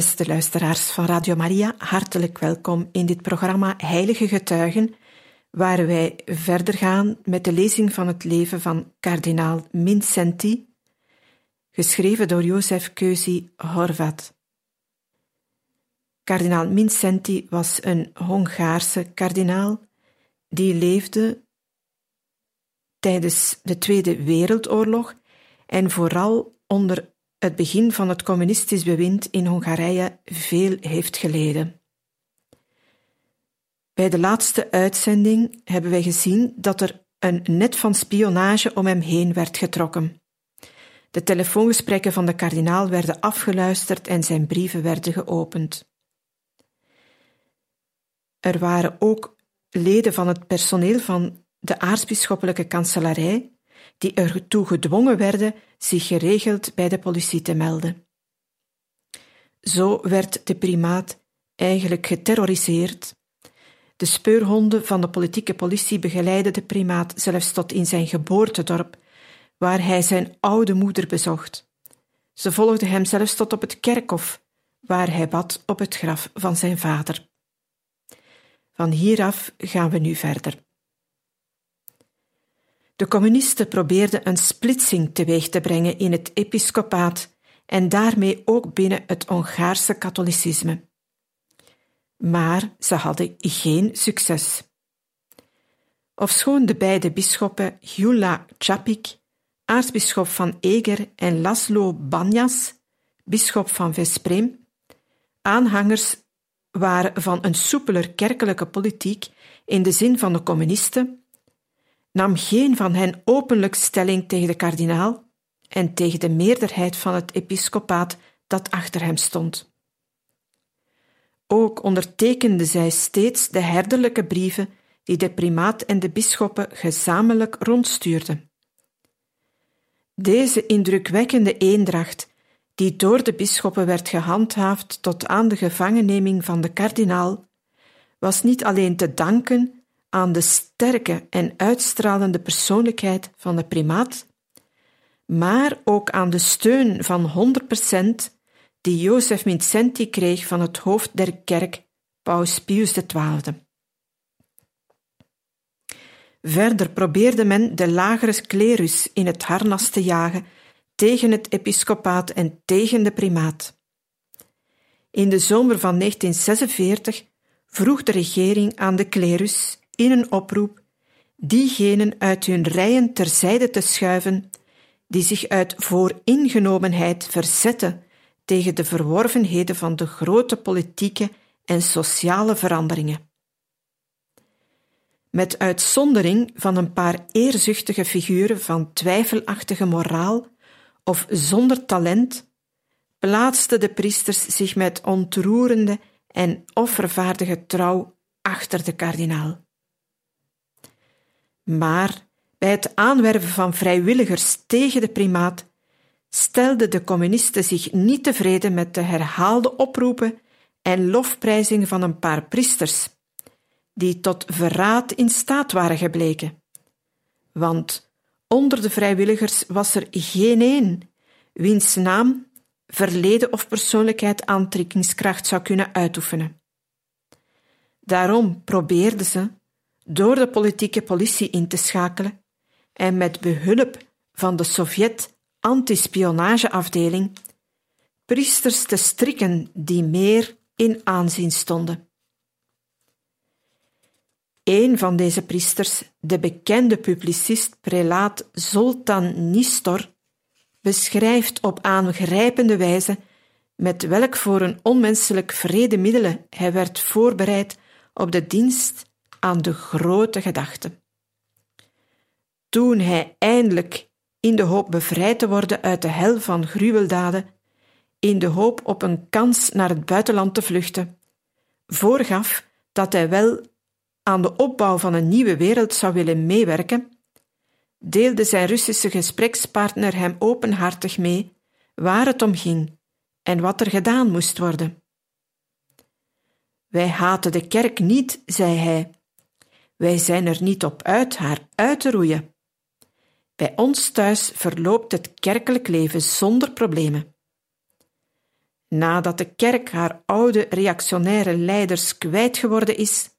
Beste luisteraars van Radio Maria, hartelijk welkom in dit programma Heilige Getuigen, waar wij verder gaan met de lezing van het leven van kardinaal Mincenti, geschreven door Jozef Keuzi Horvat. Kardinaal Mincenti was een Hongaarse kardinaal die leefde tijdens de Tweede Wereldoorlog en vooral onder het begin van het communistisch bewind in Hongarije veel heeft geleden. Bij de laatste uitzending hebben wij gezien dat er een net van spionage om hem heen werd getrokken. De telefoongesprekken van de kardinaal werden afgeluisterd en zijn brieven werden geopend. Er waren ook leden van het personeel van de aartsbisschoppelijke kanselarij die ertoe gedwongen werden zich geregeld bij de politie te melden. Zo werd de primaat eigenlijk geterroriseerd. De speurhonden van de politieke politie begeleidden de primaat zelfs tot in zijn geboortedorp, waar hij zijn oude moeder bezocht. Ze volgden hem zelfs tot op het kerkhof, waar hij bad op het graf van zijn vader. Van hieraf gaan we nu verder. De communisten probeerden een splitsing teweeg te brengen in het episcopaat en daarmee ook binnen het Hongaarse katholicisme. Maar ze hadden geen succes. Ofschoon de beide bisschoppen Gyula Čapik, aartsbisschop van Eger, en Laszlo Banjas, bisschop van Vesprem, aanhangers waren van een soepeler kerkelijke politiek in de zin van de communisten, nam geen van hen openlijk stelling tegen de kardinaal en tegen de meerderheid van het episcopaat dat achter hem stond. Ook ondertekenden zij steeds de herderlijke brieven die de primaat en de bisschoppen gezamenlijk rondstuurden. Deze indrukwekkende eendracht, die door de bisschoppen werd gehandhaafd tot aan de gevangenneming van de kardinaal, was niet alleen te danken aan de sterke en uitstralende persoonlijkheid van de primaat, maar ook aan de steun van 100% die Jozef Vincenti kreeg van het hoofd der kerk, Paus Pius XII. Verder probeerde men de lagere klerus in het harnas te jagen tegen het episcopaat en tegen de primaat. In de zomer van 1946 vroeg de regering aan de klerus in een oproep diegenen uit hun rijen terzijde te schuiven die zich uit vooringenomenheid verzetten tegen de verworvenheden van de grote politieke en sociale veranderingen. Met uitzondering van een paar eerzuchtige figuren van twijfelachtige moraal of zonder talent, plaatsten de priesters zich met ontroerende en offervaardige trouw achter de kardinaal. Maar bij het aanwerven van vrijwilligers tegen de primaat stelden de communisten zich niet tevreden met de herhaalde oproepen en lofprijzingen van een paar priesters, die tot verraad in staat waren gebleken. Want onder de vrijwilligers was er geen één wiens naam, verleden of persoonlijkheid aantrekkingskracht zou kunnen uitoefenen. Daarom probeerden ze, door de politieke politie in te schakelen en met behulp van de Sovjet antispionageafdeling priesters te strikken die meer in aanzien stonden. Een van deze priesters, de bekende publicist prelaat Zoltan Nistor, beschrijft op aangrijpende wijze met welk voor een onmenselijk vrede middelen hij werd voorbereid op de dienst aan de grote gedachte. toen hij eindelijk, in de hoop bevrijd te worden uit de hel van gruweldaden, in de hoop op een kans naar het buitenland te vluchten, voorgaf dat hij wel aan de opbouw van een nieuwe wereld zou willen meewerken, deelde zijn Russische gesprekspartner hem openhartig mee waar het om ging en wat er gedaan moest worden. Wij haten de kerk niet, zei hij. Wij zijn er niet op uit haar uit te roeien. Bij ons thuis verloopt het kerkelijk leven zonder problemen. Nadat de kerk haar oude reactionaire leiders kwijt geworden is,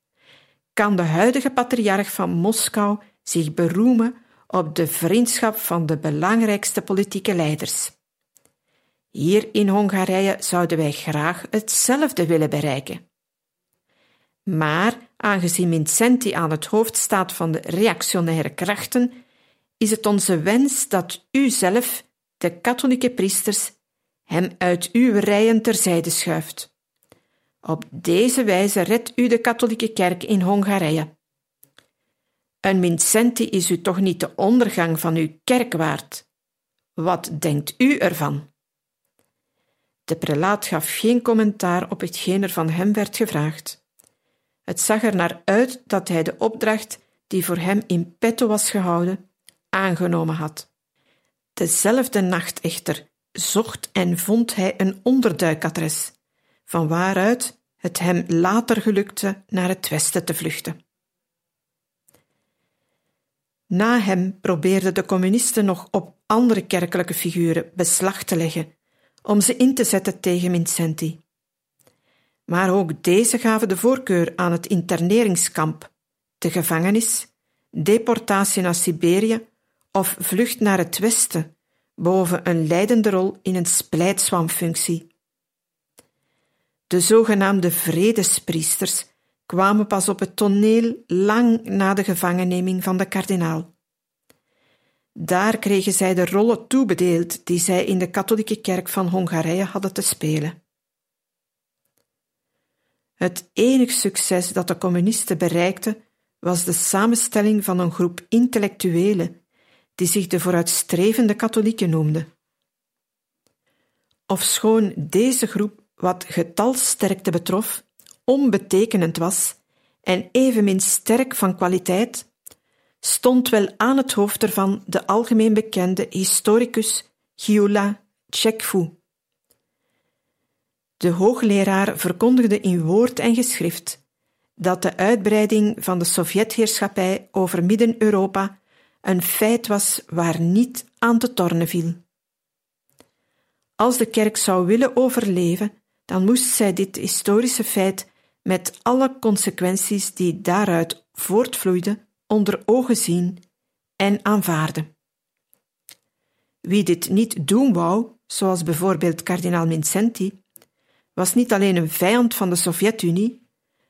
kan de huidige patriarch van Moskou zich beroemen op de vriendschap van de belangrijkste politieke leiders. Hier in Hongarije zouden wij graag hetzelfde willen bereiken. Maar aangezien Vincenti aan het hoofd staat van de reactionaire krachten, is het onze wens dat u zelf, de katholieke priesters, hem uit uw rijen terzijde schuift. Op deze wijze redt u de katholieke kerk in Hongarije. Een Vincenti is u toch niet de ondergang van uw kerk waard? Wat denkt u ervan? De prelaat gaf geen commentaar op hetgeen er van hem werd gevraagd. Het zag er naar uit dat hij de opdracht die voor hem in petto was gehouden, aangenomen had. Dezelfde nacht echter zocht en vond hij een onderduikadres, van waaruit het hem later gelukte naar het westen te vluchten. Na hem probeerden de communisten nog op andere kerkelijke figuren beslag te leggen, om ze in te zetten tegen Vincenti. Maar ook deze gaven de voorkeur aan het interneringskamp, de gevangenis, deportatie naar Siberië of vlucht naar het westen, boven een leidende rol in een splijtswamfunctie. De zogenaamde vredespriesters kwamen pas op het toneel lang na de gevangenneming van de kardinaal. Daar kregen zij de rollen toebedeeld die zij in de katholieke kerk van Hongarije hadden te spelen. Het enige succes dat de communisten bereikten was de samenstelling van een groep intellectuelen die zich de vooruitstrevende katholieken noemde. Ofschoon deze groep wat getalsterkte betrof onbetekenend was en evenmin sterk van kwaliteit, stond wel aan het hoofd ervan de algemeen bekende historicus Gyula Tchekvu. De hoogleraar verkondigde in woord en geschrift dat de uitbreiding van de Sovjetheerschappij over Midden-Europa een feit was waar niet aan te tornen viel. Als de kerk zou willen overleven, dan moest zij dit historische feit met alle consequenties die daaruit voortvloeiden onder ogen zien en aanvaarden. Wie dit niet doen wou, zoals bijvoorbeeld kardinaal Vincenti, was niet alleen een vijand van de Sovjet-Unie,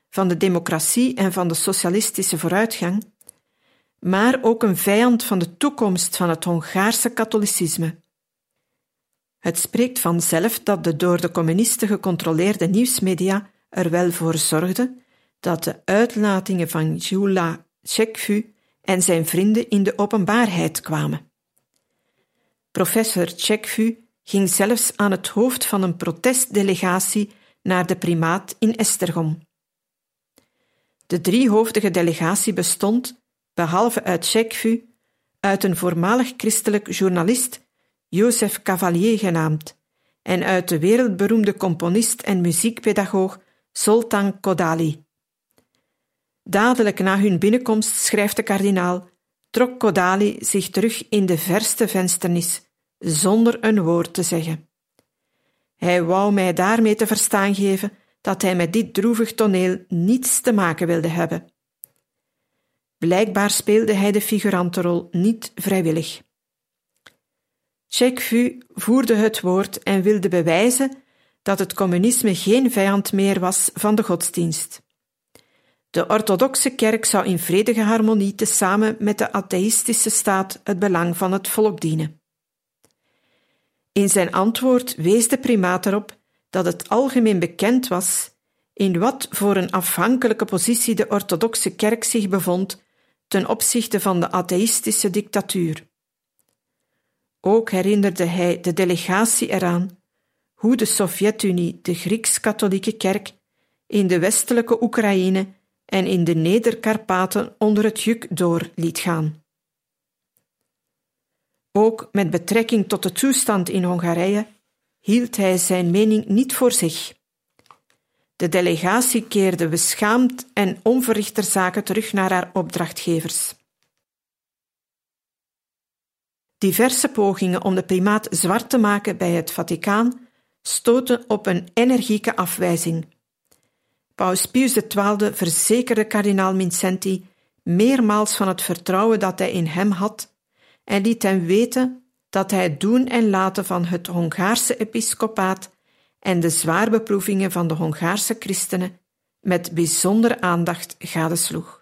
van de democratie en van de socialistische vooruitgang, maar ook een vijand van de toekomst van het Hongaarse katholicisme. Het spreekt vanzelf dat de door de communisten gecontroleerde nieuwsmedia er wel voor zorgden dat de uitlatingen van Gyula Tchekvu en zijn vrienden in de openbaarheid kwamen. Professor Tchekvu ging zelfs aan het hoofd van een protestdelegatie naar de primaat in Estergom. De driehoofdige delegatie bestond, behalve uit Tchekvu, uit een voormalig christelijk journalist, Jozef Cavalier genaamd, en uit de wereldberoemde componist en muziekpedagoog Sultan Kodali. Dadelijk na hun binnenkomst, schrijft de kardinaal, trok Kodali zich terug in de verste vensternis, zonder een woord te zeggen. Hij wou mij daarmee te verstaan geven dat hij met dit droevig toneel niets te maken wilde hebben. Blijkbaar speelde hij de figurantenrol niet vrijwillig. Chekvu voerde het woord en wilde bewijzen dat het communisme geen vijand meer was van de godsdienst. De orthodoxe kerk zou in vredige harmonie tezamen met de atheïstische staat het belang van het volk dienen. In zijn antwoord wees de primaat erop dat het algemeen bekend was in wat voor een afhankelijke positie de orthodoxe kerk zich bevond ten opzichte van de atheïstische dictatuur. Ook herinnerde hij de delegatie eraan hoe de Sovjet-Unie de Grieks-katholieke kerk in de westelijke Oekraïne en in de Neder-Karpaten onder het juk door liet gaan. Ook met betrekking tot de toestand in Hongarije hield hij zijn mening niet voor zich. De delegatie keerde beschaamd en onverrichter zaken terug naar haar opdrachtgevers. Diverse pogingen om de primaat zwart te maken bij het Vaticaan stoten op een energieke afwijzing. Paus Pius XII verzekerde kardinaal Vincenti meermaals van het vertrouwen dat hij in hem had en liet hem weten dat hij het doen en laten van het Hongaarse episcopaat en de zwaarbeproevingen van de Hongaarse christenen met bijzondere aandacht gadesloeg.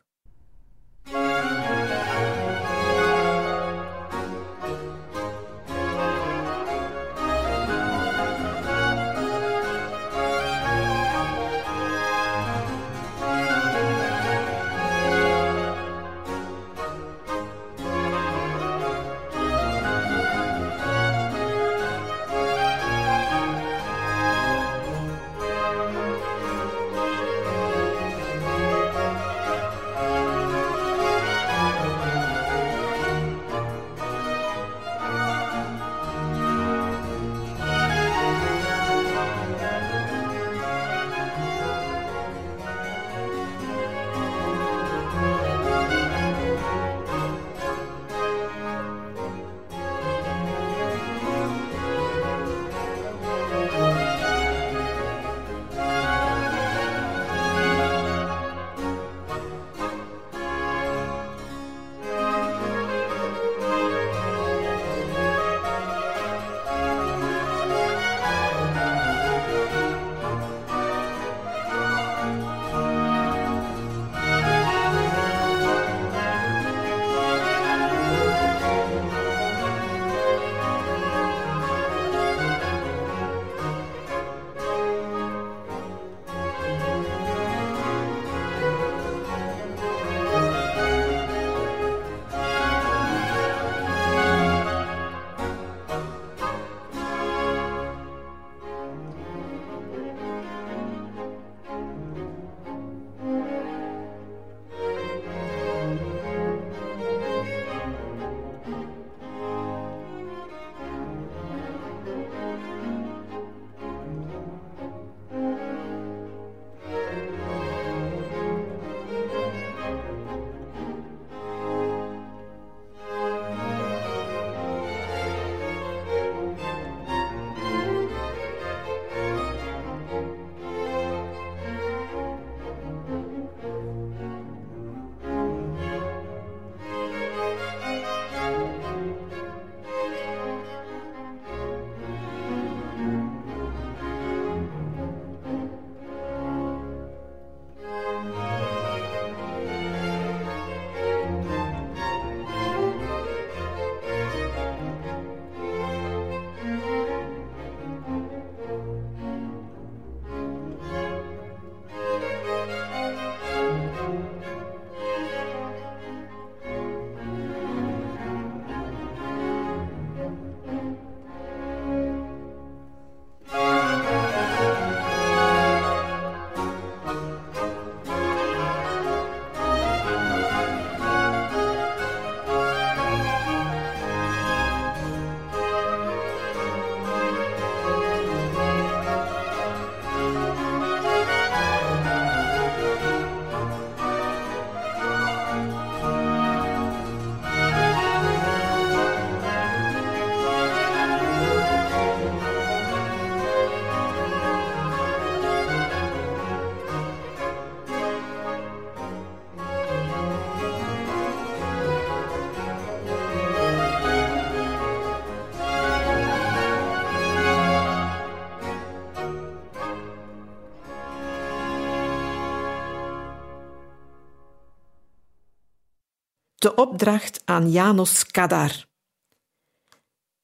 De opdracht aan Janos Kadar.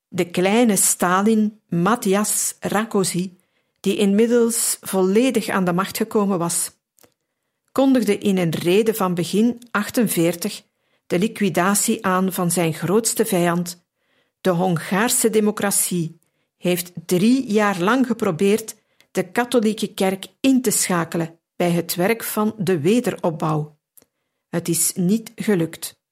De kleine Stalin Matthias Rakosi, die inmiddels volledig aan de macht gekomen was, kondigde in een rede van begin 48 de liquidatie aan van zijn grootste vijand. De Hongaarse democratie heeft drie jaar lang geprobeerd de katholieke kerk in te schakelen bij het werk van de wederopbouw. Het is niet gelukt.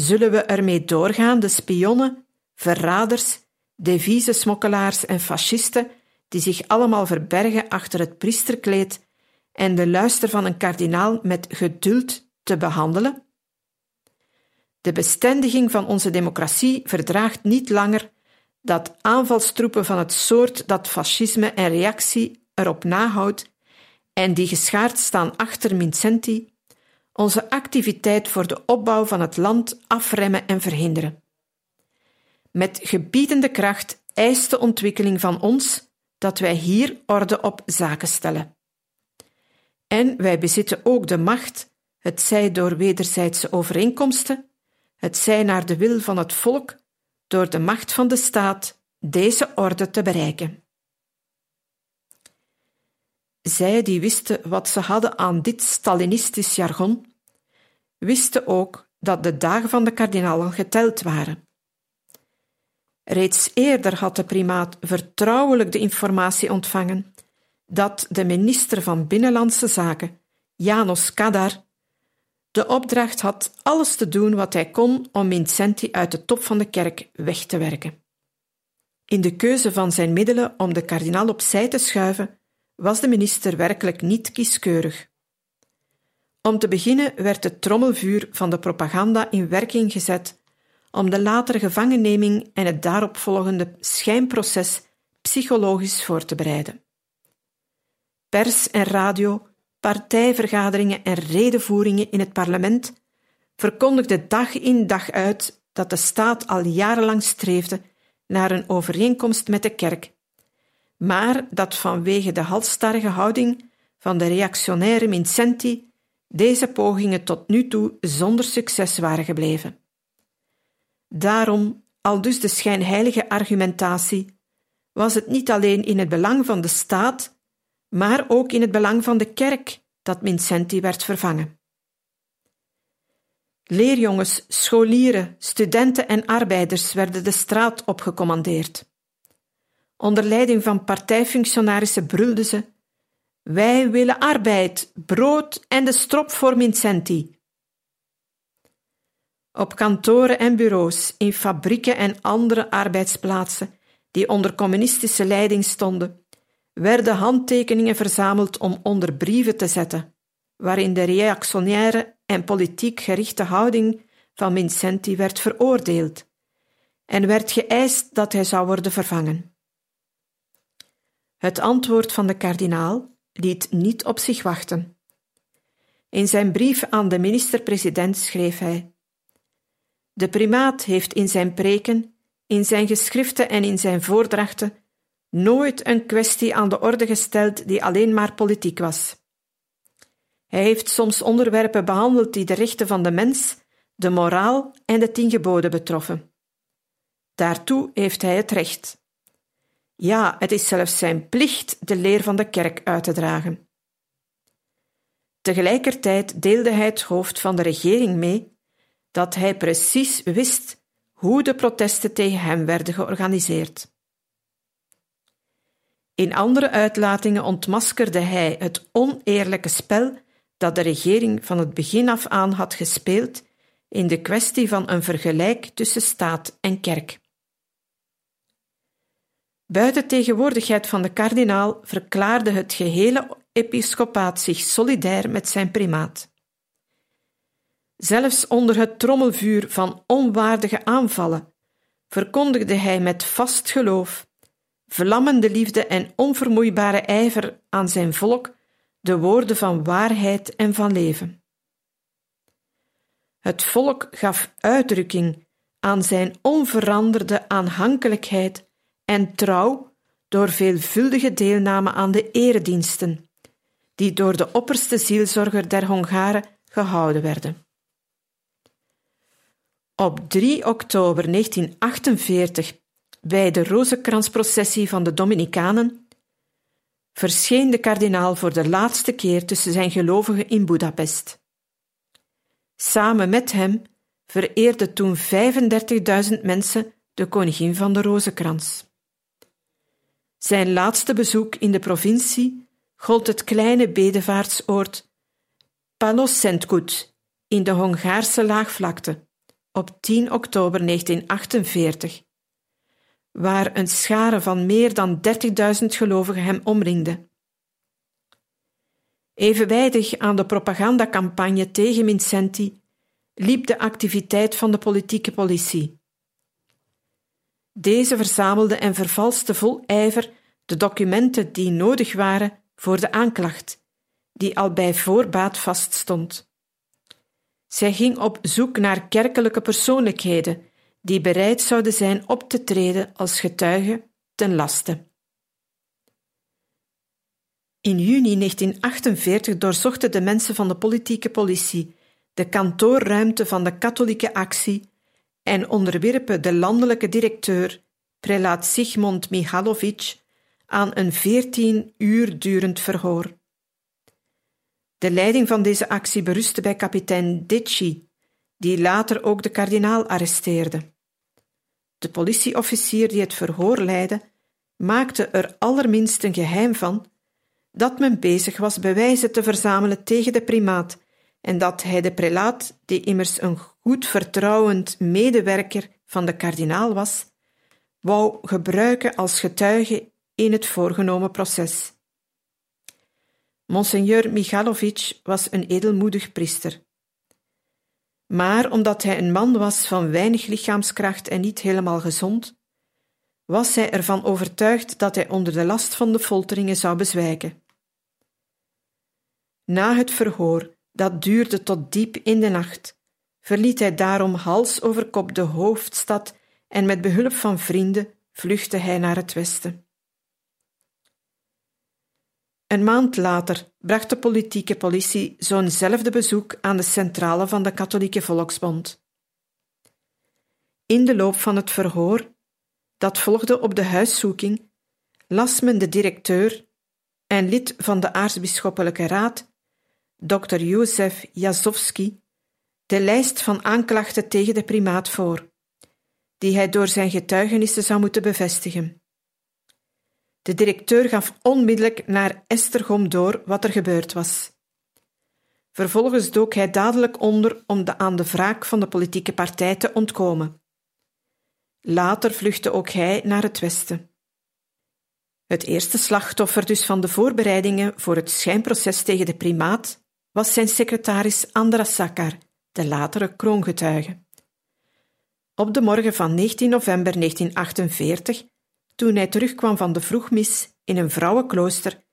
Zullen we ermee doorgaan de spionnen, verraders, devizesmokkelaars en fascisten die zich allemaal verbergen achter het priesterkleed en de luister van een kardinaal met geduld te behandelen? De bestendiging van onze democratie verdraagt niet langer dat aanvalstroepen van het soort dat fascisme en reactie erop nahoudt en die geschaard staan achter Mincenti, onze activiteit voor de opbouw van het land afremmen en verhinderen. Met gebiedende kracht eist de ontwikkeling van ons dat wij hier orde op zaken stellen. En wij bezitten ook de macht, het zij door wederzijdse overeenkomsten, het zij naar de wil van het volk, door de macht van de staat, deze orde te bereiken. Zij die wisten wat ze hadden aan dit Stalinistisch jargon, wisten ook dat de dagen van de kardinalen geteld waren. Reeds eerder had de primaat vertrouwelijk de informatie ontvangen dat de minister van Binnenlandse Zaken, Janos Kadar, de opdracht had alles te doen wat hij kon om Vincenti uit de top van de kerk weg te werken. In de keuze van zijn middelen om de kardinaal opzij te schuiven, was de minister werkelijk niet kieskeurig. Om te beginnen werd het trommelvuur van de propaganda in werking gezet om de latere gevangenneming en het daaropvolgende schijnproces psychologisch voor te bereiden. Pers en radio, partijvergaderingen en redenvoeringen in het parlement verkondigden dag in dag uit dat de staat al jarenlang streefde naar een overeenkomst met de kerk, maar dat vanwege de halsstarrige houding van de reactionaire Mincenti deze pogingen tot nu toe zonder succes waren gebleven. Daarom, al dus de schijnheilige argumentatie, was het niet alleen in het belang van de staat, maar ook in het belang van de kerk dat Mincenti werd vervangen. Leerjongens, scholieren, studenten en arbeiders werden de straat opgecommandeerd. Onder leiding van partijfunctionarissen brulden ze: Wij willen arbeid, brood en de strop voor Mincenti. Op kantoren en bureaus, in fabrieken en andere arbeidsplaatsen die onder communistische leiding stonden, werden handtekeningen verzameld om onder brieven te zetten, waarin de reactionaire en politiek gerichte houding van Vincenti werd veroordeeld en werd geëist dat hij zou worden vervangen. Het antwoord van de kardinaal liet niet op zich wachten. In zijn brief aan de minister-president schreef hij: De primaat heeft in zijn preken, in zijn geschriften en in zijn voordrachten nooit een kwestie aan de orde gesteld die alleen maar politiek was. Hij heeft soms onderwerpen behandeld die de rechten van de mens, de moraal en de tien geboden betroffen. Daartoe heeft hij het recht. Ja, het is zelfs zijn plicht de leer van de kerk uit te dragen. Tegelijkertijd deelde hij het hoofd van de regering mee dat hij precies wist hoe de protesten tegen hem werden georganiseerd. In andere uitlatingen ontmaskerde hij het oneerlijke spel dat de regering van het begin af aan had gespeeld in de kwestie van een vergelijk tussen staat en kerk. Buiten tegenwoordigheid van de kardinaal verklaarde het gehele episcopaat zich solidair met zijn primaat. Zelfs onder het trommelvuur van onwaardige aanvallen verkondigde hij met vast geloof vlammende liefde en onvermoeibare ijver aan zijn volk de woorden van waarheid en van leven. Het volk gaf uitdrukking aan zijn onveranderde aanhankelijkheid en trouw door veelvuldige deelname aan de erediensten, die door de opperste zielzorger der Hongaren gehouden werden. Op 3 oktober 1948 bij de rozenkransprocessie van de Dominicanen, verscheen de kardinaal voor de laatste keer tussen zijn gelovigen in Budapest. Samen met hem vereerden toen 35.000 mensen de koningin van de Rozenkrans. Zijn laatste bezoek in de provincie gold het kleine bedevaartsoord Palosentgut in de Hongaarse laagvlakte op 10 oktober 1948, waar een schare van meer dan 30.000 gelovigen hem omringde. Evenwijdig aan de propagandacampagne tegen Vincenti liep de activiteit van de politieke politie. Deze verzamelde en vervalste vol ijver de documenten die nodig waren voor de aanklacht, die al bij voorbaat vaststond. Zij ging op zoek naar kerkelijke persoonlijkheden die bereid zouden zijn op te treden als getuige ten laste. In juni 1948 doorzochten de mensen van de politieke politie de kantoorruimte van de katholieke actie en onderwierpen de landelijke directeur, prelaat Sigmund Michalovic, aan een veertien uur durend verhoor. De leiding van deze actie berustte bij kapitein Decci, die later ook de kardinaal arresteerde. De politieofficier die het verhoor leidde, maakte er allerminst een geheim van dat men bezig was bewijzen te verzamelen tegen de primaat en dat hij de prelaat, die immers een goed vertrouwend medewerker van de kardinaal was, wou gebruiken als getuige in het voorgenomen proces. Monseigneur Michalovic was een edelmoedig priester. Maar omdat hij een man was van weinig lichaamskracht en niet helemaal gezond, was hij ervan overtuigd dat hij onder de last van de folteringen zou bezwijken. Na het verhoor, dat duurde tot diep in de nacht, verliet hij daarom hals over kop de hoofdstad en met behulp van vrienden vluchtte hij naar het westen. Een maand later bracht de politieke politie zo'nzelfde bezoek aan de centrale van de Katholieke Volksbond. In de loop van het verhoor, dat volgde op de huiszoeking, las men de directeur en lid van de aartsbisschoppelijke raad, dr. Jozef Jazowski, de lijst van aanklachten tegen de primaat voor, die hij door zijn getuigenissen zou moeten bevestigen. De directeur gaf onmiddellijk naar Estergom door wat er gebeurd was. Vervolgens dook hij dadelijk onder om de aan de wraak van de politieke partij te ontkomen. Later vluchtte ook hij naar het westen. Het eerste slachtoffer dus van de voorbereidingen voor het schijnproces tegen de primaat was zijn secretaris Andras Sakar, de latere kroongetuige. Op de morgen van 19 november 1948 toen hij terugkwam van de vroegmis in een vrouwenklooster,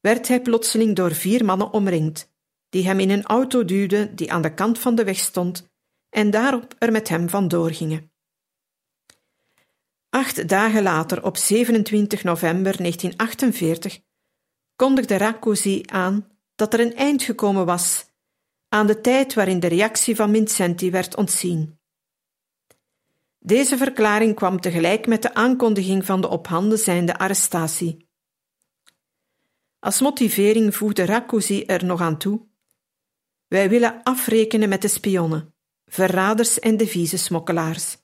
werd hij plotseling door vier mannen omringd, die hem in een auto duwden die aan de kant van de weg stond en daarop er met hem vandoor gingen. Acht dagen later, op 27 november 1948, kondigde Rakosi aan dat er een eind gekomen was aan de tijd waarin de reactie van Vincenti werd ontzien. Deze verklaring kwam tegelijk met de aankondiging van de op handen zijnde arrestatie. Als motivering voegde Rakuzi er nog aan toe: Wij willen afrekenen met de spionnen, verraders en smokkelaars.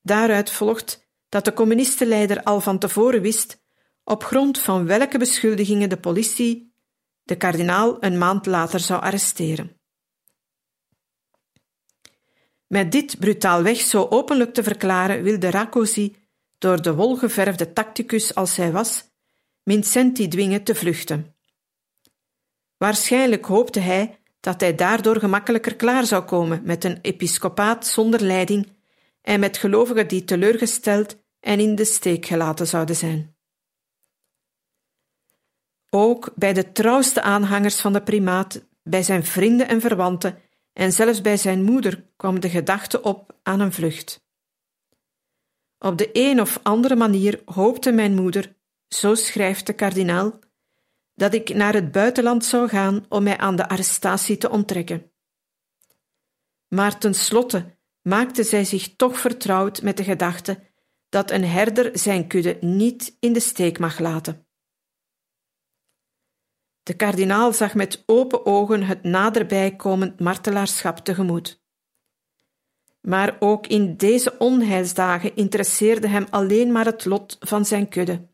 Daaruit volgt dat de communistenleider al van tevoren wist op grond van welke beschuldigingen de politie de kardinaal een maand later zou arresteren. Met dit brutaalweg zo openlijk te verklaren wilde Rakosi, door de wolgeverfde tacticus als hij was, Vincenti dwingen te vluchten. Waarschijnlijk hoopte hij dat hij daardoor gemakkelijker klaar zou komen met een episcopaat zonder leiding en met gelovigen die teleurgesteld en in de steek gelaten zouden zijn. Ook bij de trouwste aanhangers van de primaat, bij zijn vrienden en verwanten, en zelfs bij zijn moeder kwam de gedachte op aan een vlucht. Op de een of andere manier hoopte mijn moeder, zo schrijft de kardinaal, dat ik naar het buitenland zou gaan om mij aan de arrestatie te onttrekken. Maar tenslotte maakte zij zich toch vertrouwd met de gedachte dat een herder zijn kudde niet in de steek mag laten. De kardinaal zag met open ogen het naderbij komend martelaarschap tegemoet. Maar ook in deze onheilsdagen interesseerde hem alleen maar het lot van zijn kudde,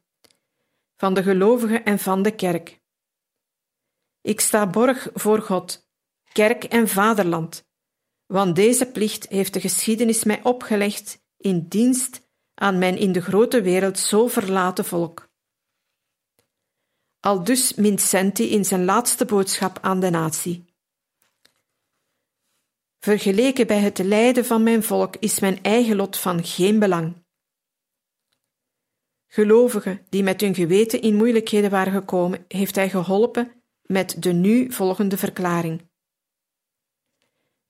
van de gelovigen en van de kerk. Ik sta borg voor God, kerk en vaderland, want deze plicht heeft de geschiedenis mij opgelegd in dienst aan mijn in de grote wereld zo verlaten volk. Al dus Mincenti in zijn laatste boodschap aan de natie. Vergeleken bij het lijden van mijn volk is mijn eigen lot van geen belang. Gelovigen die met hun geweten in moeilijkheden waren gekomen, heeft hij geholpen met de nu volgende verklaring.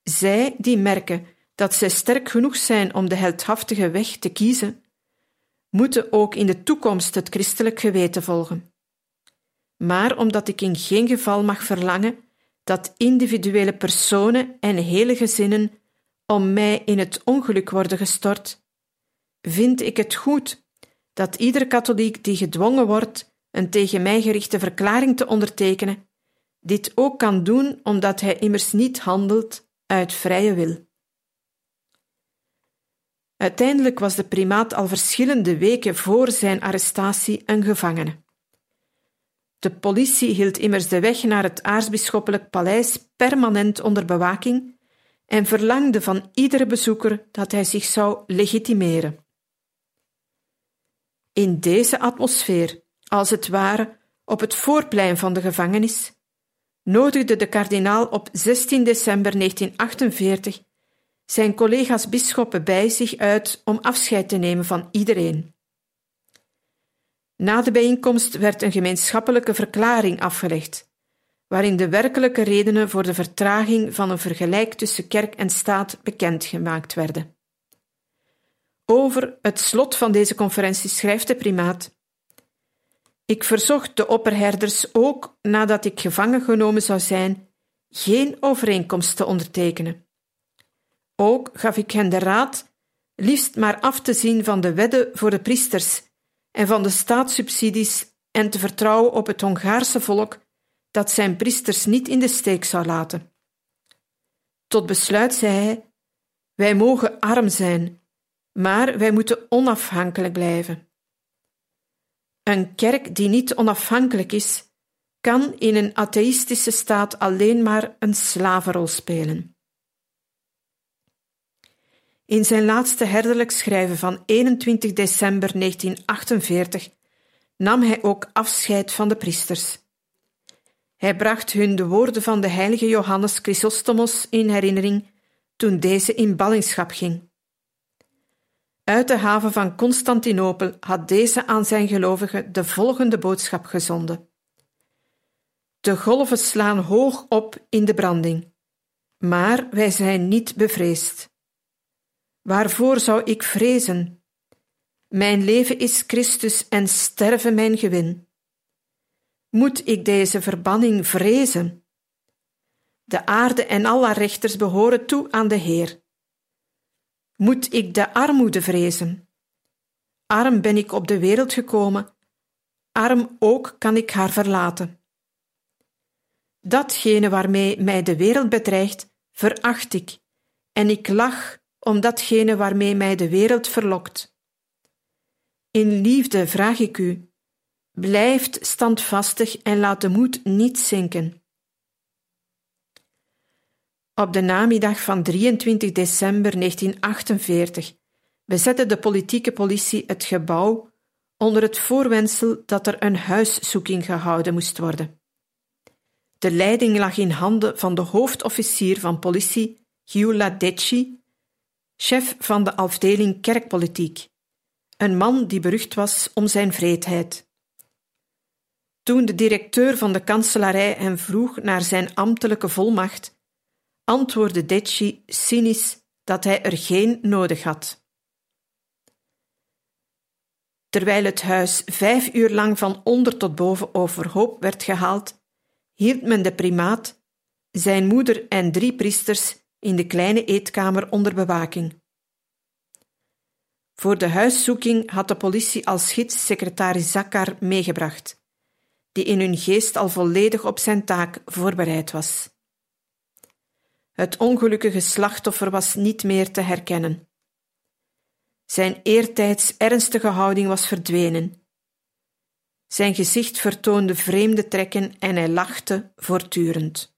Zij die merken dat zij sterk genoeg zijn om de heldhaftige weg te kiezen, moeten ook in de toekomst het christelijk geweten volgen. Maar omdat ik in geen geval mag verlangen dat individuele personen en hele gezinnen om mij in het ongeluk worden gestort, vind ik het goed dat ieder katholiek die gedwongen wordt een tegen mij gerichte verklaring te ondertekenen, dit ook kan doen omdat hij immers niet handelt uit vrije wil. Uiteindelijk was de primaat al verschillende weken voor zijn arrestatie een gevangene. De politie hield immers de weg naar het aartsbisschoppelijk paleis permanent onder bewaking en verlangde van iedere bezoeker dat hij zich zou legitimeren. In deze atmosfeer, als het ware op het voorplein van de gevangenis, nodigde de kardinaal op 16 december 1948 zijn collega's bisschoppen bij zich uit om afscheid te nemen van iedereen. Na de bijeenkomst werd een gemeenschappelijke verklaring afgelegd, waarin de werkelijke redenen voor de vertraging van een vergelijk tussen kerk en staat bekendgemaakt werden. Over het slot van deze conferentie schrijft de primaat: Ik verzocht de opperherders ook, nadat ik gevangen genomen zou zijn, geen overeenkomst te ondertekenen. Ook gaf ik hen de raad liefst maar af te zien van de wedden voor de priesters en van de staatssubsidies en te vertrouwen op het Hongaarse volk dat zijn priesters niet in de steek zou laten. Tot besluit zei hij: Wij mogen arm zijn, maar wij moeten onafhankelijk blijven. Een kerk die niet onafhankelijk is, kan in een atheïstische staat alleen maar een slavenrol spelen. In zijn laatste herderlijk schrijven van 21 december 1948 nam hij ook afscheid van de priesters. Hij bracht hun de woorden van de heilige Johannes Chrysostomos in herinnering toen deze in ballingschap ging. Uit de haven van Constantinopel had deze aan zijn gelovigen de volgende boodschap gezonden. De golven slaan hoog op in de branding, maar wij zijn niet bevreesd. Waarvoor zou ik vrezen? Mijn leven is Christus en sterven mijn gewin. Moet ik deze verbanning vrezen? De aarde en alle rechters behoren toe aan de Heer. Moet ik de armoede vrezen? Arm ben ik op de wereld gekomen, arm ook kan ik haar verlaten. Datgene waarmee mij de wereld bedreigt, veracht ik, en ik lach om datgene waarmee mij de wereld verlokt. In liefde vraag ik u, blijft standvastig en laat de moed niet zinken. Op de namiddag van 23 december 1948 bezette de politieke politie het gebouw onder het voorwendsel dat er een huiszoeking gehouden moest worden. De leiding lag in handen van de hoofdofficier van politie, Giula Decci, chef van de afdeling kerkpolitiek, een man die berucht was om zijn vreedheid. Toen de directeur van de kanselarij hem vroeg naar zijn ambtelijke volmacht, antwoordde Decci cynisch dat hij er geen nodig had. Terwijl het huis vijf uur lang van onder tot boven overhoop werd gehaald, hield men de primaat, zijn moeder en drie priesters in de kleine eetkamer onder bewaking. Voor de huiszoeking had de politie als gids secretaris Zakkar meegebracht, die in hun geest al volledig op zijn taak voorbereid was. Het ongelukkige slachtoffer was niet meer te herkennen. Zijn eertijds ernstige houding was verdwenen. Zijn gezicht vertoonde vreemde trekken en hij lachte voortdurend.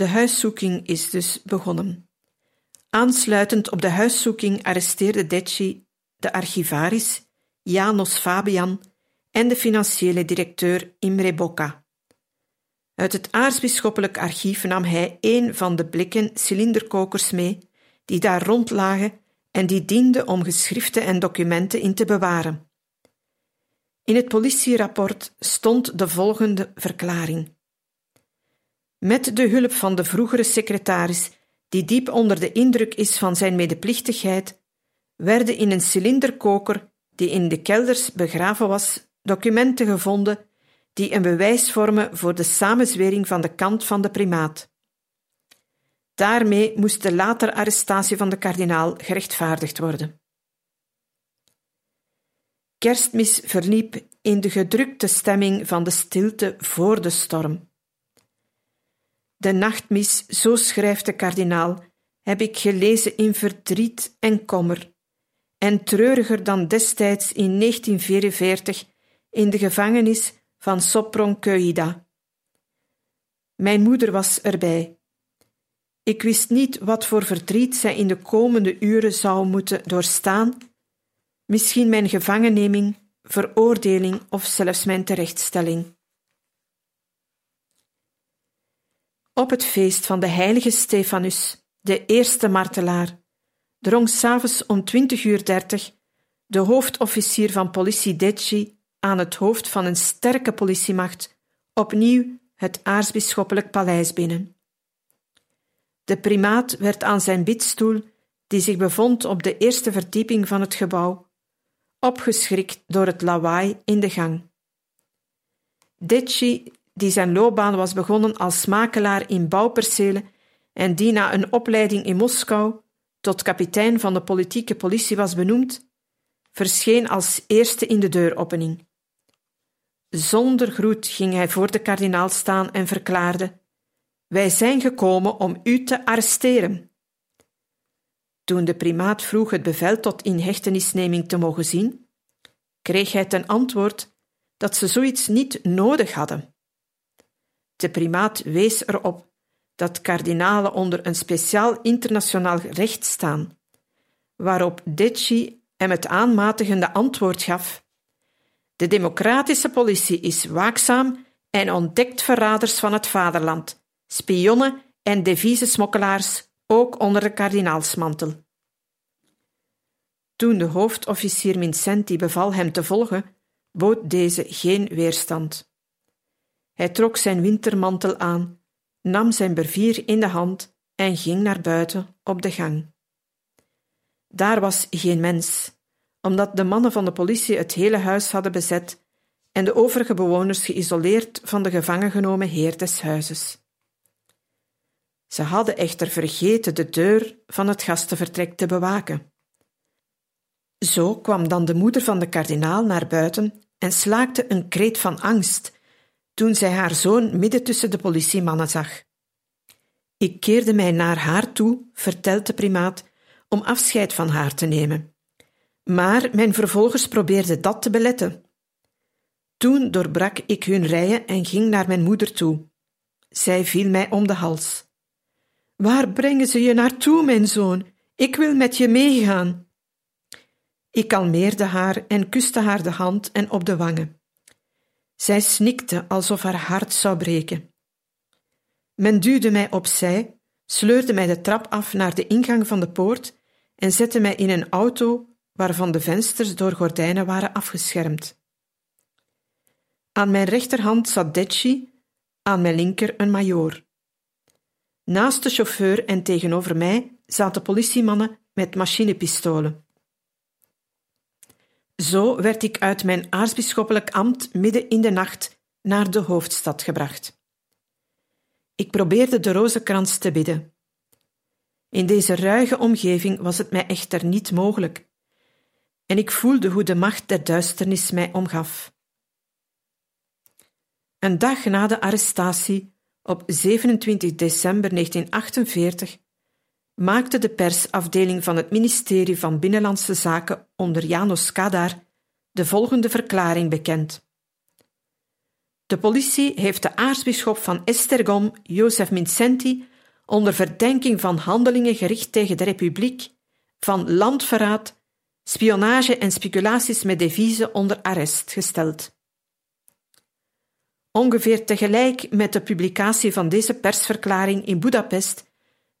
De huiszoeking is dus begonnen. Aansluitend op de huiszoeking arresteerde Decci de archivaris Janos Fabian en de financiële directeur Imre Bocca. Uit het aartsbisschoppelijk archief nam hij een van de blikken cilinderkokers mee die daar rondlagen en die dienden om geschriften en documenten in te bewaren. In het politierapport stond de volgende verklaring. Met de hulp van de vroegere secretaris, die diep onder de indruk is van zijn medeplichtigheid, werden in een cilinderkoker, die in de kelders begraven was, documenten gevonden die een bewijs vormen voor de samenzwering van de kant van de primaat. Daarmee moest de latere arrestatie van de kardinaal gerechtvaardigd worden. Kerstmis verliep in de gedrukte stemming van de stilte voor de storm. De nachtmis, zo schrijft de kardinaal, heb ik gelezen in verdriet en kommer, en treuriger dan destijds in 1944 in de gevangenis van Sopron Keuida. Mijn moeder was erbij. Ik wist niet wat voor verdriet zij in de komende uren zou moeten doorstaan, misschien mijn gevangenneming, veroordeling of zelfs mijn terechtstelling. Op het feest van de heilige Stefanus, de eerste martelaar, drong s'avonds om twintig uur dertig de hoofdofficier van politie Decci aan het hoofd van een sterke politiemacht opnieuw het aartsbisschoppelijk paleis binnen. De primaat werd aan zijn bidstoel, die zich bevond op de eerste verdieping van het gebouw, opgeschrikt door het lawaai in de gang. Decci, die zijn loopbaan was begonnen als makelaar in bouwpercelen en die na een opleiding in Moskou tot kapitein van de politieke politie was benoemd, verscheen als eerste in de deuropening. Zonder groet ging hij voor de kardinaal staan en verklaarde: Wij zijn gekomen om u te arresteren. Toen de primaat vroeg het bevel tot inhechtenisneming te mogen zien, kreeg hij ten antwoord dat ze zoiets niet nodig hadden. De primaat wees erop dat kardinalen onder een speciaal internationaal recht staan, waarop Decci hem het aanmatigende antwoord gaf: De democratische politie is waakzaam en ontdekt verraders van het vaderland, spionnen en devizesmokkelaars, ook onder de kardinaalsmantel. Toen de hoofdofficier Vincenti beval hem te volgen, bood deze geen weerstand. Hij trok zijn wintermantel aan nam zijn bervier in de hand en ging naar buiten op de gang. Daar was geen mens, omdat de mannen van de politie het hele huis hadden bezet en de overige bewoners geïsoleerd van de gevangen genomen heer des huizes. Ze hadden echter vergeten de deur van het gastenvertrek te bewaken. Zo kwam dan de moeder van de kardinaal naar buiten en slaakte een kreet van angst toen zij haar zoon midden tussen de politiemannen zag. Ik keerde mij naar haar toe, vertelt de primaat, om afscheid van haar te nemen. Maar mijn vervolgers probeerden dat te beletten. Toen doorbrak ik hun rijen en ging naar mijn moeder toe. Zij viel mij om de hals. Waar brengen ze je naartoe, mijn zoon? Ik wil met je meegaan. Ik kalmeerde haar en kuste haar de hand en op de wangen. Zij snikte alsof haar hart zou breken. Men duwde mij opzij, sleurde mij de trap af naar de ingang van de poort en zette mij in een auto waarvan de vensters door gordijnen waren afgeschermd. Aan mijn rechterhand zat Decci, aan mijn linker een majoor. Naast de chauffeur en tegenover mij zaten politiemannen met machinepistolen. Zo werd ik uit mijn aartsbisschoppelijk ambt midden in de nacht naar de hoofdstad gebracht. Ik probeerde de rozenkrans te bidden. In deze ruige omgeving was het mij echter niet mogelijk, en ik voelde hoe de macht der duisternis mij omgaf. Een dag na de arrestatie, op 27 december 1948, maakte de persafdeling van het ministerie van Binnenlandse Zaken onder Janos Kadar de volgende verklaring bekend. De politie heeft de aartsbisschop van Estergom, Jozef Mincenti, onder verdenking van handelingen gericht tegen de republiek, van landverraad, spionage en speculaties met deviezen onder arrest gesteld. Ongeveer tegelijk met de publicatie van deze persverklaring in Budapest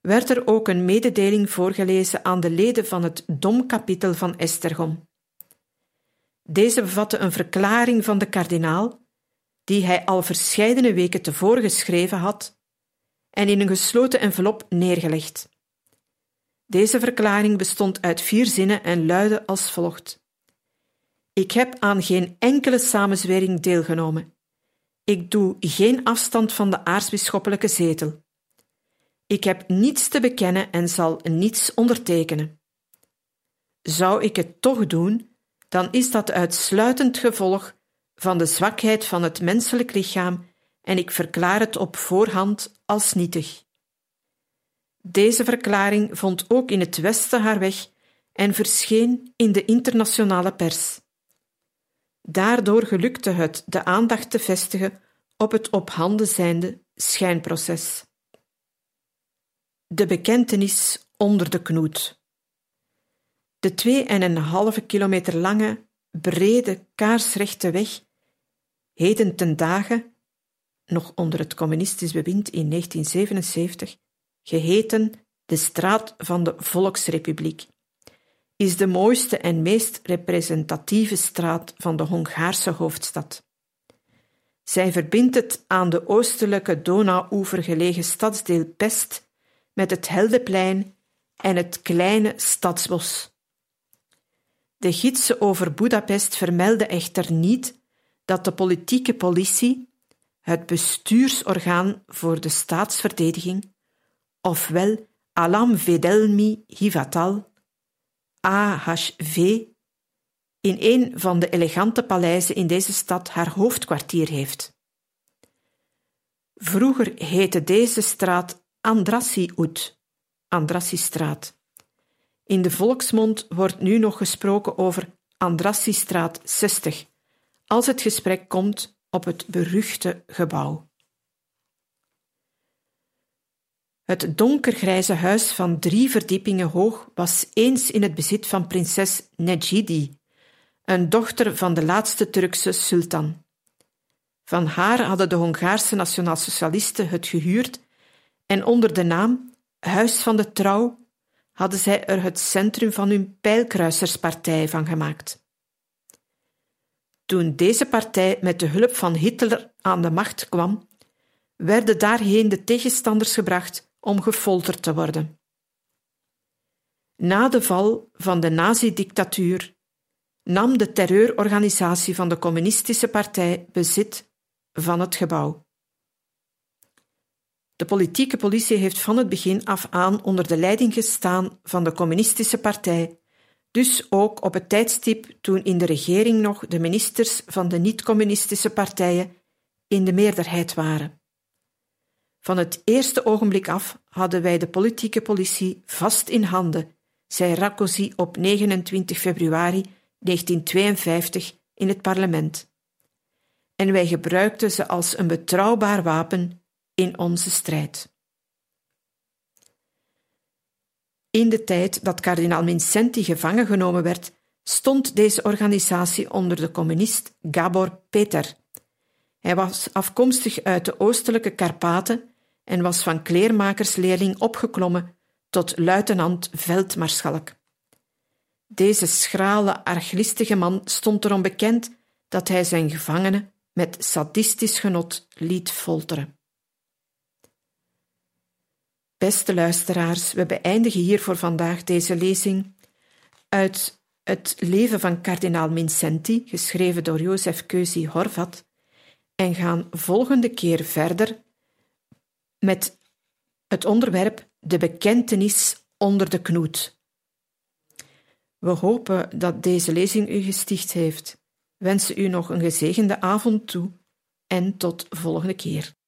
werd er ook een mededeling voorgelezen aan de leden van het domkapitel van Estergom. Deze bevatte een verklaring van de kardinaal die hij al verscheidene weken tevoren geschreven had en in een gesloten envelop neergelegd. Deze verklaring bestond uit vier zinnen en luidde als volgt: Ik heb aan geen enkele samenzwering deelgenomen. Ik doe geen afstand van de aartsbisschoppelijke zetel. Ik heb niets te bekennen en zal niets ondertekenen. Zou ik het toch doen, dan is dat uitsluitend gevolg van de zwakheid van het menselijk lichaam en ik verklaar het op voorhand als nietig. Deze verklaring vond ook in het Westen haar weg en verscheen in de internationale pers. Daardoor gelukte het de aandacht te vestigen op het op handen zijnde schijnproces. De bekentenis onder de knoet. De twee en een halve kilometer lange, brede, kaarsrechte weg heden ten dagen, nog onder het communistisch bewind in 1977, geheten de Straat van de Volksrepubliek, is de mooiste en meest representatieve straat van de Hongaarse hoofdstad. Zij verbindt het aan de oostelijke Donauoever gelegen stadsdeel Pest met het Heldeplein en het kleine stadsbos. De gidsen over Budapest vermelden echter niet dat de politieke politie, het bestuursorgaan voor de staatsverdediging, ofwel Alam Vedelmi Hivatal, AHV, in een van de elegante paleizen in deze stad haar hoofdkwartier heeft. Vroeger heette deze straat Andrassy-Ut, Andrassy-straat. In de volksmond wordt nu nog gesproken over Andrassy-straat 60, als het gesprek komt op het beruchte gebouw. Het donkergrijze huis van drie verdiepingen hoog was eens in het bezit van prinses Nejidi, een dochter van de laatste Turkse sultan. Van haar hadden de Hongaarse nationaalsocialisten het gehuurd en onder de naam Huis van de Trouw hadden zij er het centrum van hun pijlkruiserspartij van gemaakt. Toen deze partij met de hulp van Hitler aan de macht kwam, werden daarheen de tegenstanders gebracht om gefolterd te worden. Na de val van de nazi-dictatuur nam de terreurorganisatie van de Communistische Partij bezit van het gebouw. De politieke politie heeft van het begin af aan onder de leiding gestaan van de Communistische Partij, dus ook op het tijdstip toen in de regering nog de ministers van de niet-communistische partijen in de meerderheid waren. Van het eerste ogenblik af hadden wij de politieke politie vast in handen, zei Rakosi op 29 februari 1952 in het parlement. En wij gebruikten ze als een betrouwbaar wapen in onze strijd. In de tijd dat kardinaal Vincenti gevangen genomen werd, stond deze organisatie onder de communist Gabor Peter. Hij was afkomstig uit de oostelijke Karpaten en was van kleermakersleerling opgeklommen tot luitenant veldmaarschalk. Deze schrale, arglistige man stond erom bekend dat hij zijn gevangenen met sadistisch genot liet folteren. Beste luisteraars, we beëindigen hier voor vandaag deze lezing uit het leven van kardinaal Mincenti, geschreven door Jozef Keuzi Horvat, en gaan volgende keer verder met het onderwerp De bekentenis onder de knoet. We hopen dat deze lezing u gesticht heeft. Wensen u nog een gezegende avond toe en tot volgende keer.